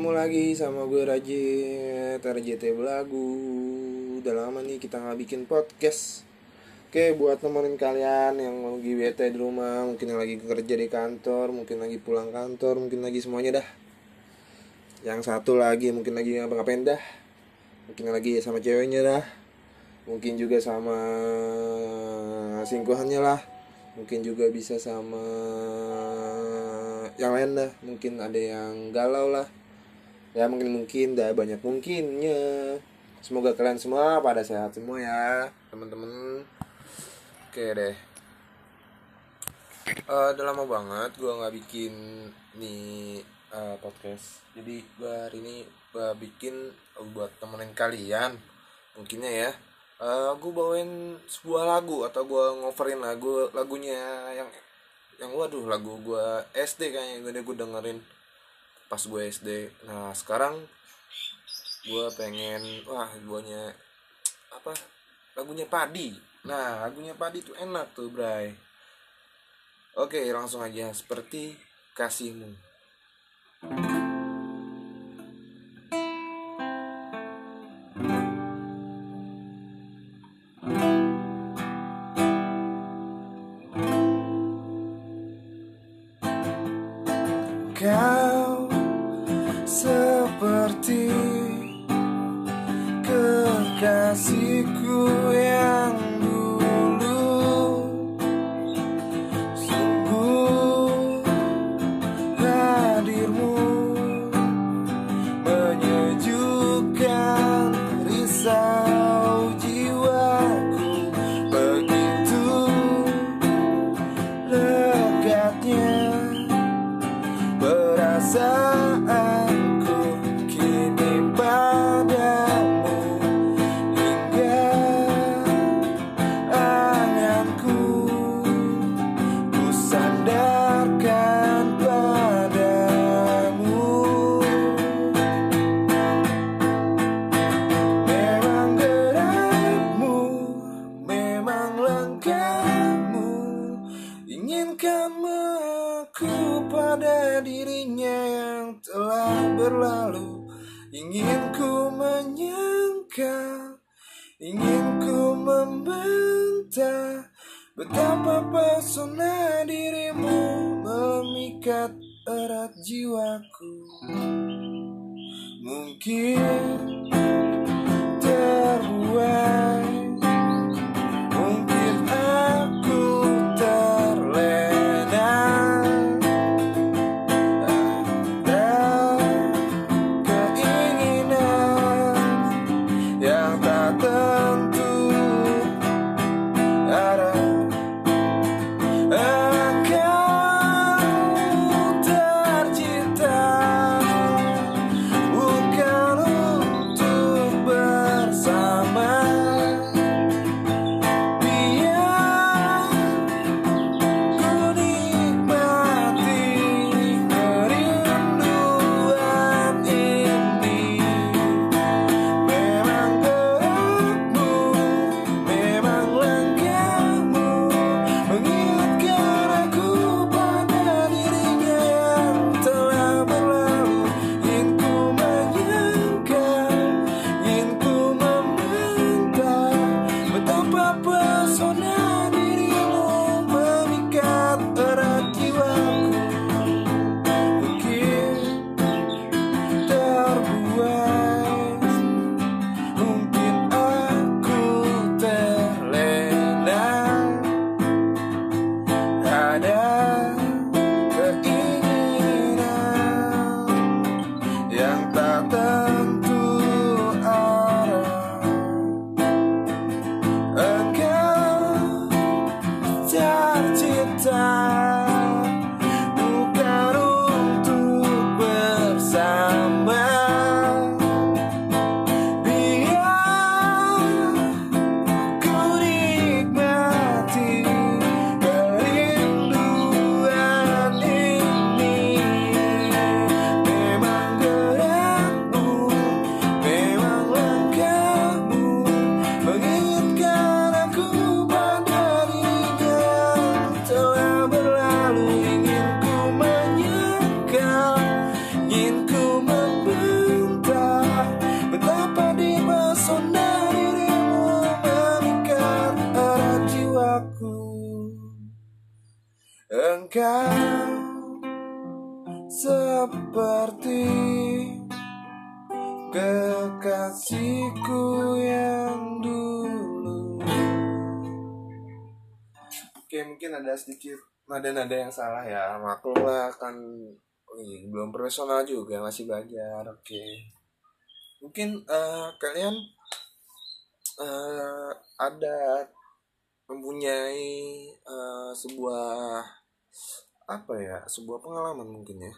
Ketemu lagi sama gue Rajit RJT Belagu. Udah lama nih kita nggak bikin podcast. Oke buat nemenin kalian yang lagi bete di rumah Mungkin yang lagi kerja di kantor Mungkin lagi pulang kantor Mungkin lagi semuanya dah. Yang satu lagi mungkin lagi ngapa-ngapain dah. Mungkin lagi sama ceweknya dah. Mungkin juga sama singkuhannya lah. Mungkin juga bisa sama yang lain dah. Mungkin ada yang galau lah ya mungkin mungkin dah banyak mungkinnya. Semoga kalian semua pada sehat semua ya teman-teman. Oke deh. Eh, udah lama banget gue nggak bikin nih eh, podcast. Jadi gue hari ini gue bikin buat temenin kalian. Mungkinnya ya. Eh gue bawain sebuah lagu atau gue ngoverin lagu lagunya yang yang waduh lagu gue SD kayaknya gue gue dengerin pas gue SD nah sekarang gue pengen wah guanya apa lagunya padi. Nah lagunya padi tuh enak tuh bray. Oke langsung aja. Seperti kasihmu. Kau betapa pesona dirimu memikat erat jiwaku? Mungkin sedikit nada-nada yang salah ya. Maklum lah kan Wih, belum profesional juga masih belajar oke. Mungkin uh, kalian uh, ada mempunyai uh, sebuah apa ya sebuah pengalaman mungkin ya?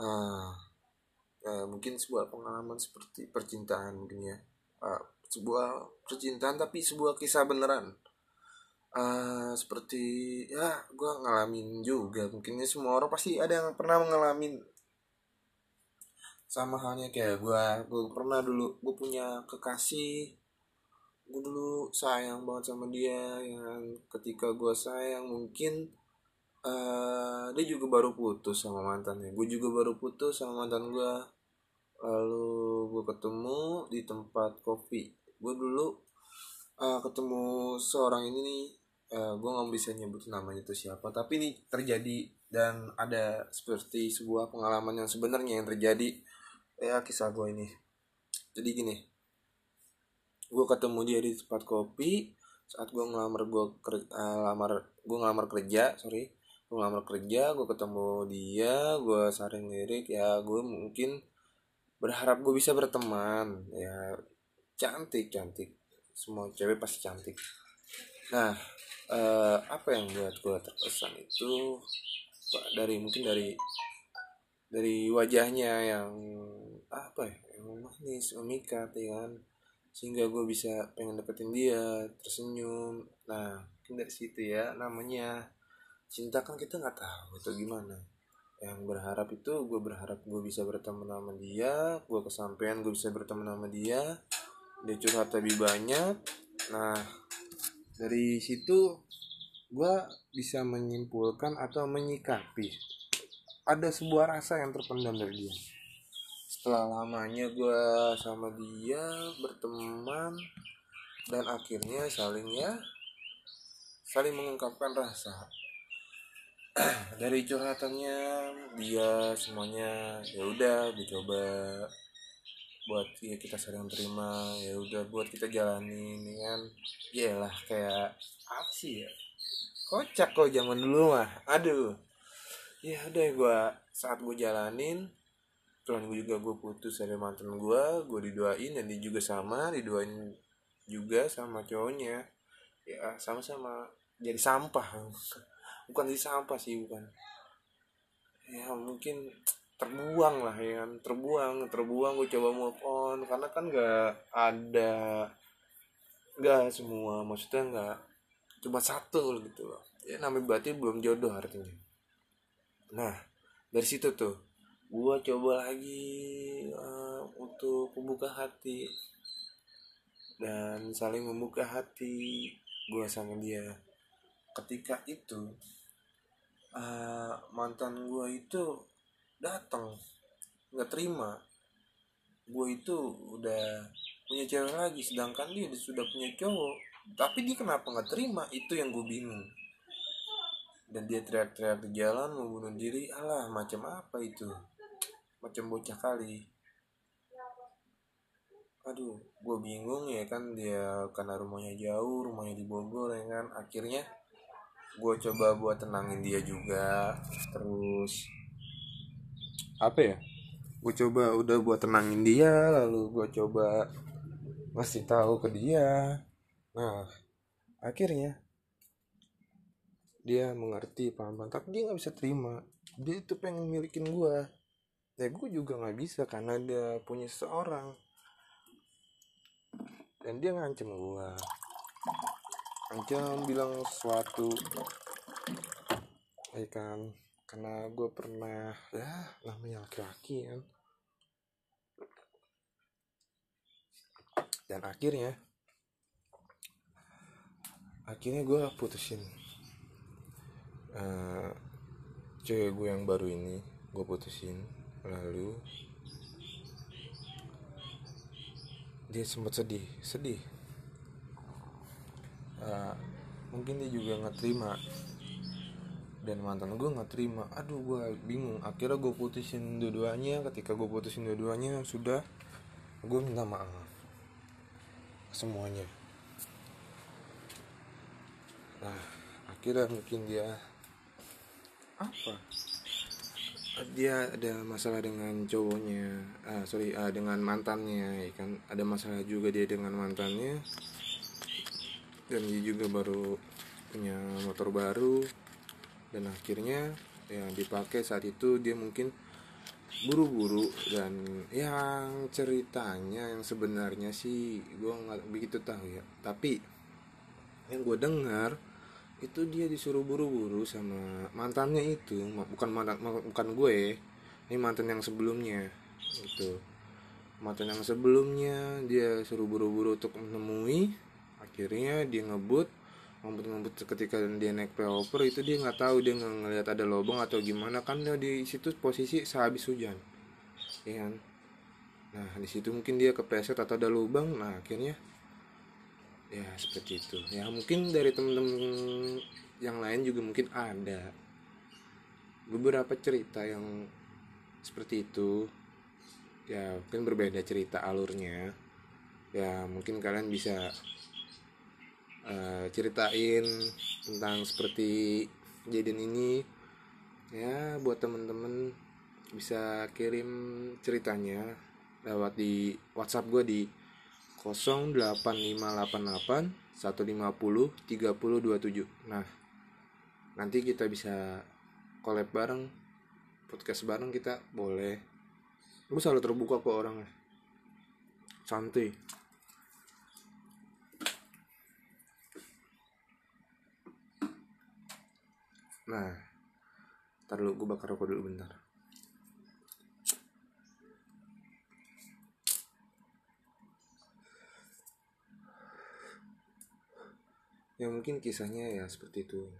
Uh, uh, mungkin sebuah pengalaman seperti percintaan mungkin ya. Uh, sebuah percintaan tapi sebuah kisah beneran. Uh, seperti ya gue ngalamin juga. Mungkinnya semua orang pasti ada yang pernah mengalami sama halnya kayak gue gue pernah dulu gue punya kekasih. Gue dulu sayang banget sama dia yang ketika gue sayang mungkin uh, dia juga baru putus sama mantannya. Gue juga baru putus sama mantan gue lalu gue ketemu di tempat kopi gue dulu uh, ketemu seorang ini nih uh, gue nggak bisa nyebut namanya itu siapa tapi ini terjadi dan ada seperti sebuah pengalaman yang sebenarnya yang terjadi ya kisah gue ini. Jadi gini gue ketemu dia di tempat kopi saat gue ngelamar gue uh, lamar gue ngelamar kerja sorry gue ngelamar kerja gue ketemu dia gue saring lirik ya gue mungkin berharap gue bisa berteman ya cantik cantik. Semua cewek pasti cantik. Nah uh, apa yang buat gue terkesan itu dari mungkin dari dari wajahnya yang apa ya yang manis memikat ya kan? Sehingga gue bisa pengen deketin dia tersenyum. Nah mungkin dari situ ya namanya cinta kan kita nggak tahu atau gimana. Yang berharap itu gue berharap gue bisa berteman sama dia gue kesampaian gue bisa berteman sama dia dia curhat lebih banyak. Nah dari situ gue bisa menyimpulkan atau menyikapi. Ada sebuah rasa yang terpendam dari dia. Setelah lamanya gue sama dia berteman dan akhirnya saling ya saling mengungkapkan rasa. Dari curhatannya dia semuanya ya udah dicoba buat ya kita saling terima ya udah buat kita jalanin ya kan. Lah kayak apa sih ya? Kocak kok zaman dulu mah. Aduh. Ya udah gue saat gue jalanin tuhan gue juga gue putus dari mantan gue gue didoain dan dia juga sama didoain juga sama cowoknya. Ya sama-sama jadi sampah. Bukan di sampah sih bukan. Ya mungkin terbuang lah ya kan. Terbuang terbuang gue coba move on. Karena kan nggak ada nggak semua maksudnya nggak cuma satu gitu loh. Ya namanya berarti belum jodoh artinya. Nah dari situ tuh gue coba lagi uh, untuk membuka hati dan saling membuka hati gue sama dia. Ketika itu uh, mantan gue itu datang nggak terima. Gue itu udah punya cewek lagi sedangkan dia sudah punya cowok. Tapi dia kenapa nggak terima? Itu yang gue bingung. Dan dia teriak-teriak di jalan mau bunuh diri. Alah macam apa itu? Macam bocah kali. Aduh gue bingung ya kan dia karena rumahnya jauh rumahnya di Bogor ya kan. Akhirnya gue coba buat tenangin dia juga terus apa ya? Gue coba udah buat tenangin dia lalu gue coba ngasih tahu ke dia. Nah akhirnya dia mengerti paham-paham tapi dia nggak bisa terima. Dia itu pengen milikin gue ya gue juga nggak bisa karena dia punya seorang dan dia ngancem gue jangan bilang sesuatu. Ya kan karena gue pernah ya namanya laki-laki kan. Dan akhirnya akhirnya gue putusin. Uh, cewek gue yang baru ini gue putusin. Lalu dia sempat sedih sedih. Uh, mungkin dia juga nggak terima dan mantan gue nggak terima. Aduh gue bingung. Akhirnya gue putusin dua-duanya. Ketika gue putusin dua-duanya sudah. Gue minta maaf. Semuanya. Nah akhirnya mungkin dia apa? Dia ada masalah dengan cowoknya. Ah sorry ah, dengan mantannya ya kan? Ada masalah juga dia dengan mantannya. Dan dia juga baru punya motor baru dan akhirnya yang dipakai saat itu dia mungkin buru-buru dan yang ceritanya yang sebenarnya sih gue nggak begitu tahu ya. Tapi yang gue dengar itu dia disuruh buru-buru sama mantannya itu bukan mantan bukan gue ini mantan yang sebelumnya itu mantan yang sebelumnya dia suruh buru-buru untuk menemui akhirnya dia ngebut ngebut-ngebut ketika dia naik pelopor itu dia nggak tahu dia nggak ngelihat ada lubang atau gimana. Kan dia di situ posisi sehabis hujan. Ya kan? Nah di situ mungkin dia kepleset atau ada lubang. Nah akhirnya ya seperti itu. Ya mungkin dari temen-temen yang lain juga mungkin ada. Beberapa cerita yang seperti itu ya mungkin berbeda cerita alurnya. Ya mungkin kalian bisa uh, ceritain tentang seperti kejadian ini. Ya buat temen-temen bisa kirim ceritanya lewat di WhatsApp gue di 08588 150 3027 nah nanti kita bisa collab bareng podcast bareng kita boleh. Gue selalu terbuka kok orangnya. Santai nah ntar dulu gue bakar rokok dulu bentar. Ya mungkin kisahnya ya seperti itu.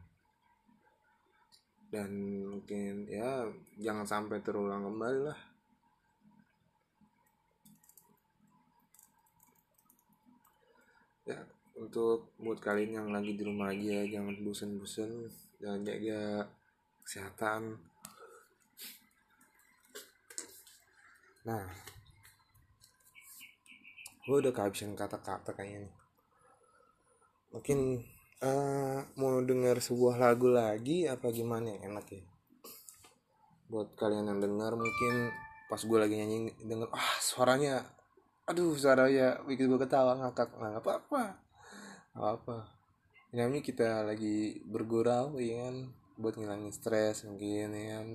Dan mungkin ya jangan sampai terulang kembali lah. Ya untuk buat kalian yang lagi di rumah aja jangan bosan-bosan jangan jaga kesehatan. Nah gue udah kehabisan kata-kata kayaknya nih. Mungkin uh, mau dengar sebuah lagu lagi apa gimana yang enak ya? Buat kalian yang dengar mungkin pas gue lagi nyanyi denger ah suaranya aduh suaranya bikin gue ketawa ngakak. Nggak apa apa apa apa ini kita lagi bergurau ya kan? Buat ngilangin stres mungkin ya kan?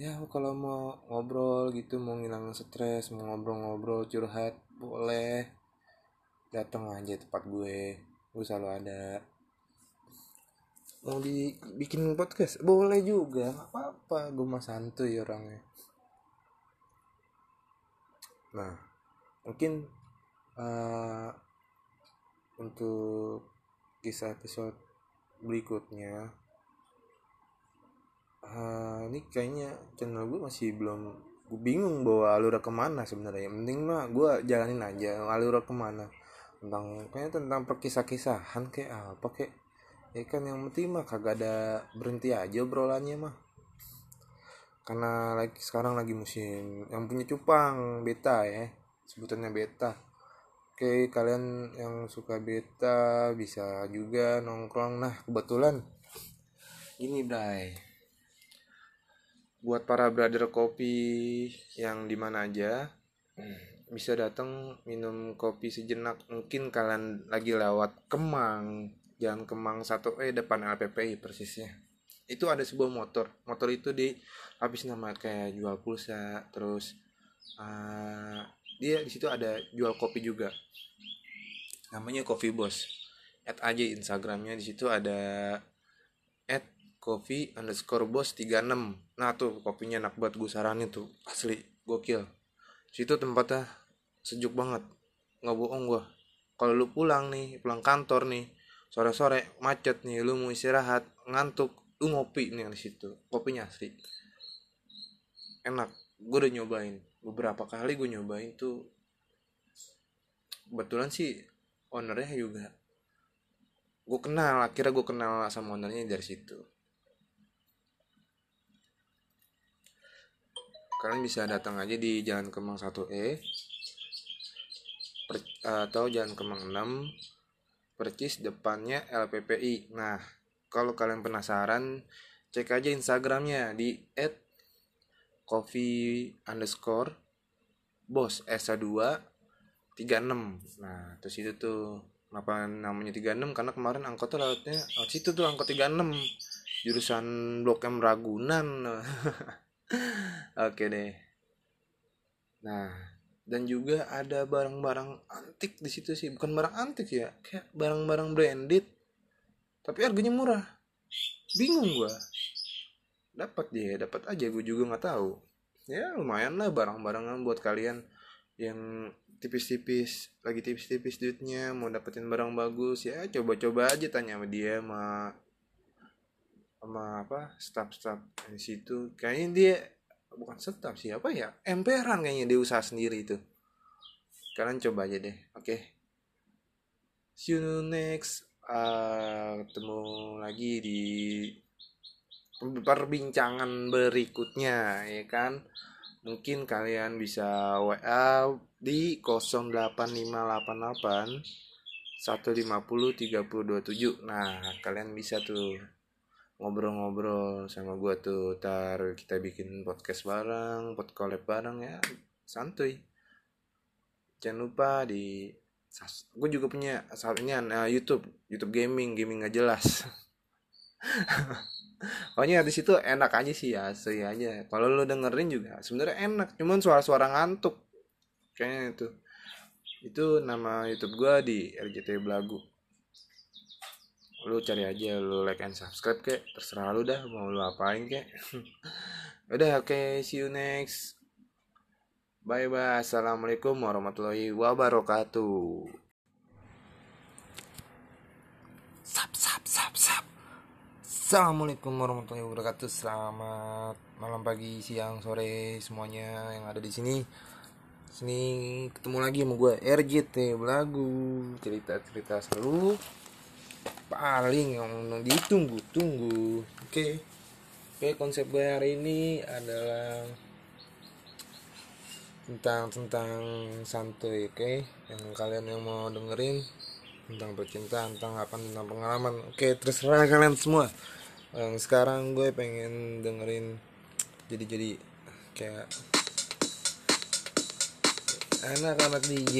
Ya kalau mau ngobrol gitu mau ngilangin stres mau ngobrol-ngobrol curhat boleh. Datang aja tempat gue gue selalu ada. Mau dibikin podcast? Boleh juga apa-apa. Gue mah santuy orangnya. Nah mungkin uh, untuk kisah episode berikutnya. Uh, ini kayaknya channel gue masih belum gue bingung bawa alur ke mana sebenarnya. Penting mah gue jalanin aja alur ke mana. Tentang kayaknya tentang perkisah-kisahan kayak apa kayak ya kan yang penting mah kagak ada berhenti aja obrolannya mah. Karena lagi sekarang lagi musim yang punya cupang beta ya sebutannya beta oke kalian yang suka beta bisa juga nongkrong. Nah kebetulan ini bray. Buat para brother kopi yang di mana aja bisa datang minum kopi sejenak. Mungkin kalian lagi lewat Kemang. Jalan Kemang satu eh depan LPPI persisnya. Itu ada sebuah motor. Motor itu di habis nama kayak jual pulsa terus uh, dia di situ ada jual kopi juga. Namanya Coffee Boss. Add aja instagramnya di situ ada add coffee underscore boss 36 nah tuh kopinya enak buat gue saranin tuh. Asli gokil. Situ tempatnya sejuk banget. Nggak bohong gua. Kalau lu pulang nih pulang kantor nih sore sore macet nih lu mau istirahat ngantuk lu ngopi nih di situ. Kopinya asli. Enak. Gue udah nyobain beberapa kali gue nyobain tuh kebetulan sih ownernya juga gue kenal akhirnya gue kenal sama ownernya dari situ. Kalian bisa datang aja di Jalan Kemang 1E atau Jalan Kemang 6 percis depannya LPPI nah kalau kalian penasaran cek aja Instagramnya di coffee underscore bos S2 36 nah terus itu tuh kenapa namanya 36 karena kemarin angkotnya lautnya oh, situ tuh angkot 36 jurusan Blok M Ragunan. Oke deh. Nah dan juga ada barang-barang antik di situ sih. Bukan barang antik ya kayak barang-barang branded tapi harganya murah. Bingung gua dapat dia dapat aja gue juga nggak tahu. Ya lumayan lah barang-barangan buat kalian yang tipis-tipis lagi tipis-tipis duitnya mau dapetin barang bagus ya coba-coba aja tanya sama dia sama sama apa staff-staff di situ. Kayaknya dia bukan staff sih apa ya emperan kayaknya dia usaha sendiri itu. Kalian coba aja deh oke? Okay. see you next uh, ketemu lagi di perbincangan berikutnya ya kan? Mungkin kalian bisa WA di 08588 150 3027 nah kalian bisa tuh ngobrol-ngobrol sama gua tuh. Tar kita bikin podcast bareng pod collab bareng ya. Santuy. Jangan lupa di gue juga punya saatnya uh, YouTube. YouTube gaming gaming nggak jelas pokoknya di situ enak aja sih ya aja. Kalau lo dengerin juga sebenarnya enak cuman suara-suara ngantuk. Kayaknya itu. Itu nama YouTube gua di RJT Blagu lu cari aja lu like and subscribe kek. Terserah lu dah mau lu apain kek. Udah oke okay, see you next. Bye bye assalamualaikum warahmatullahi wabarakatuh. Sap sap sap Assalamualaikum warahmatullahi wabarakatuh. Selamat malam, pagi, siang, sore semuanya yang ada di sini. Sini ketemu lagi sama gue RJT Belagu cerita-cerita seru paling yang ditunggu-tunggu. Oke. Oke, konsep gue hari ini adalah tentang tentang santuy, oke? Yang kalian yang mau dengerin tentang percintaan, tentang apa, tentang pengalaman. Oke, terserah kalian semua yang sekarang gue pengen dengerin jadi jadi kayak anak-anak DJ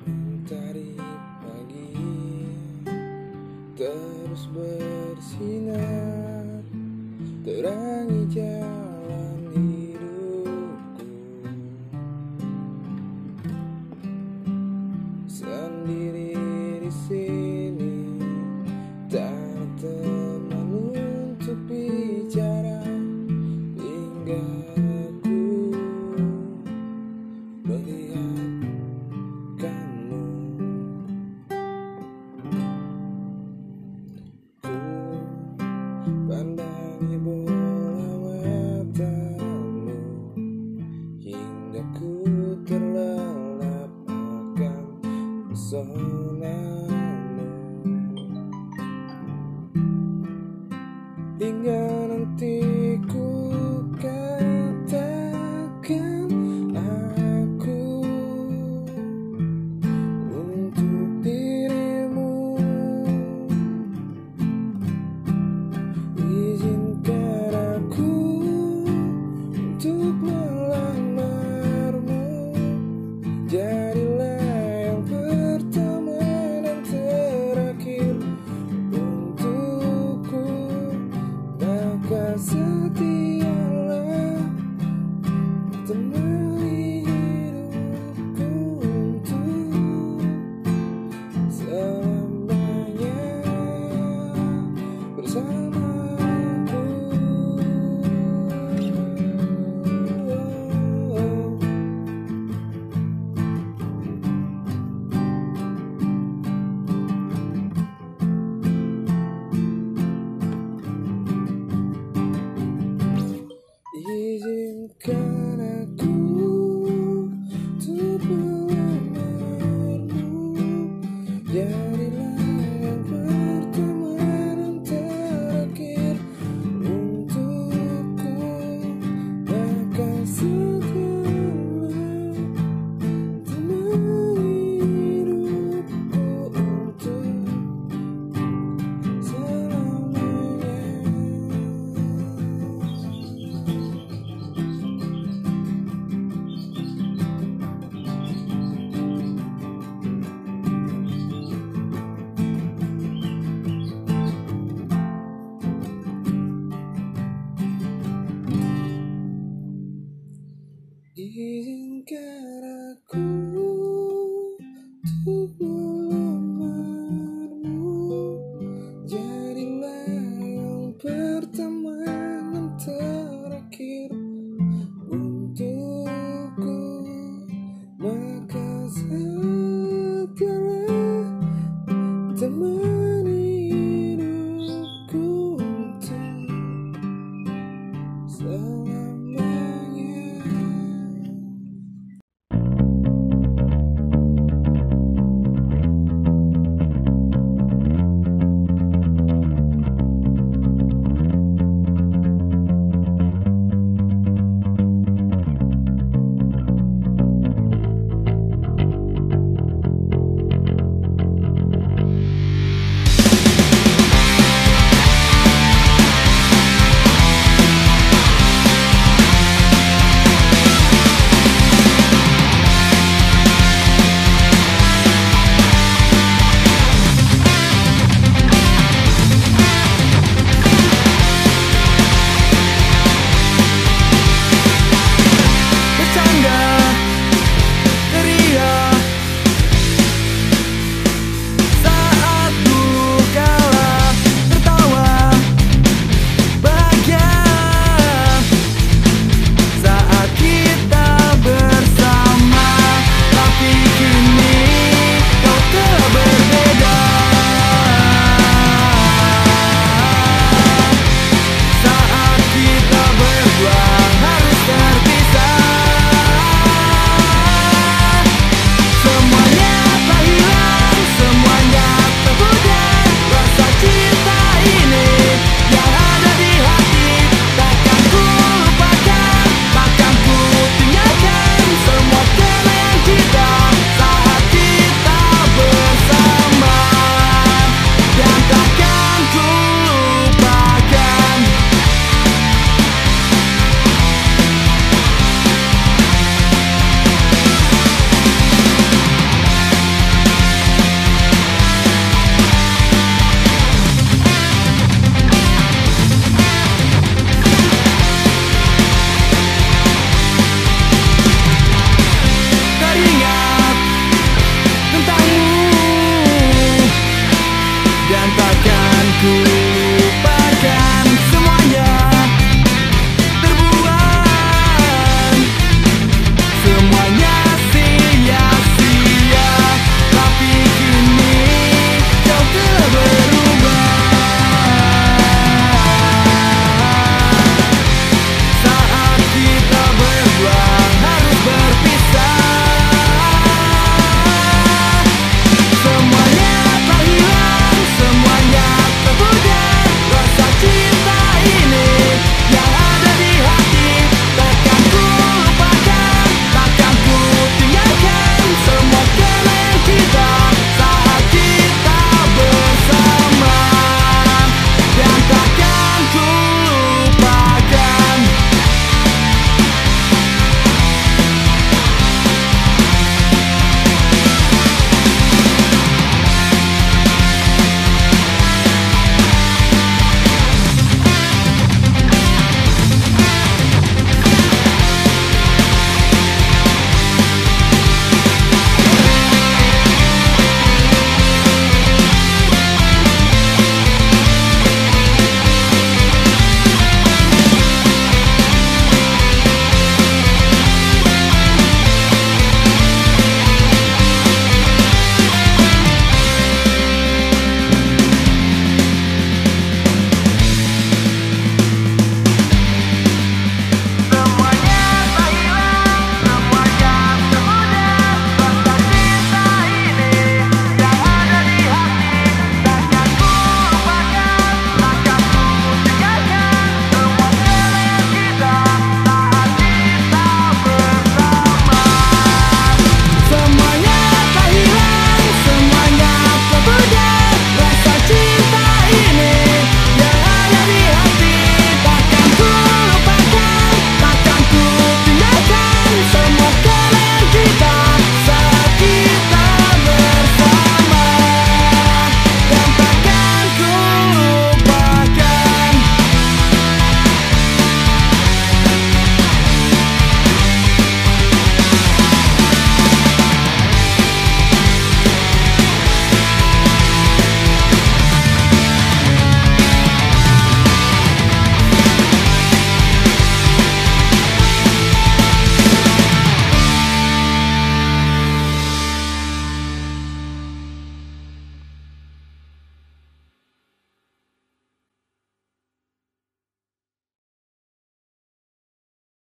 Mentari pagi terus bersinar terangi jalan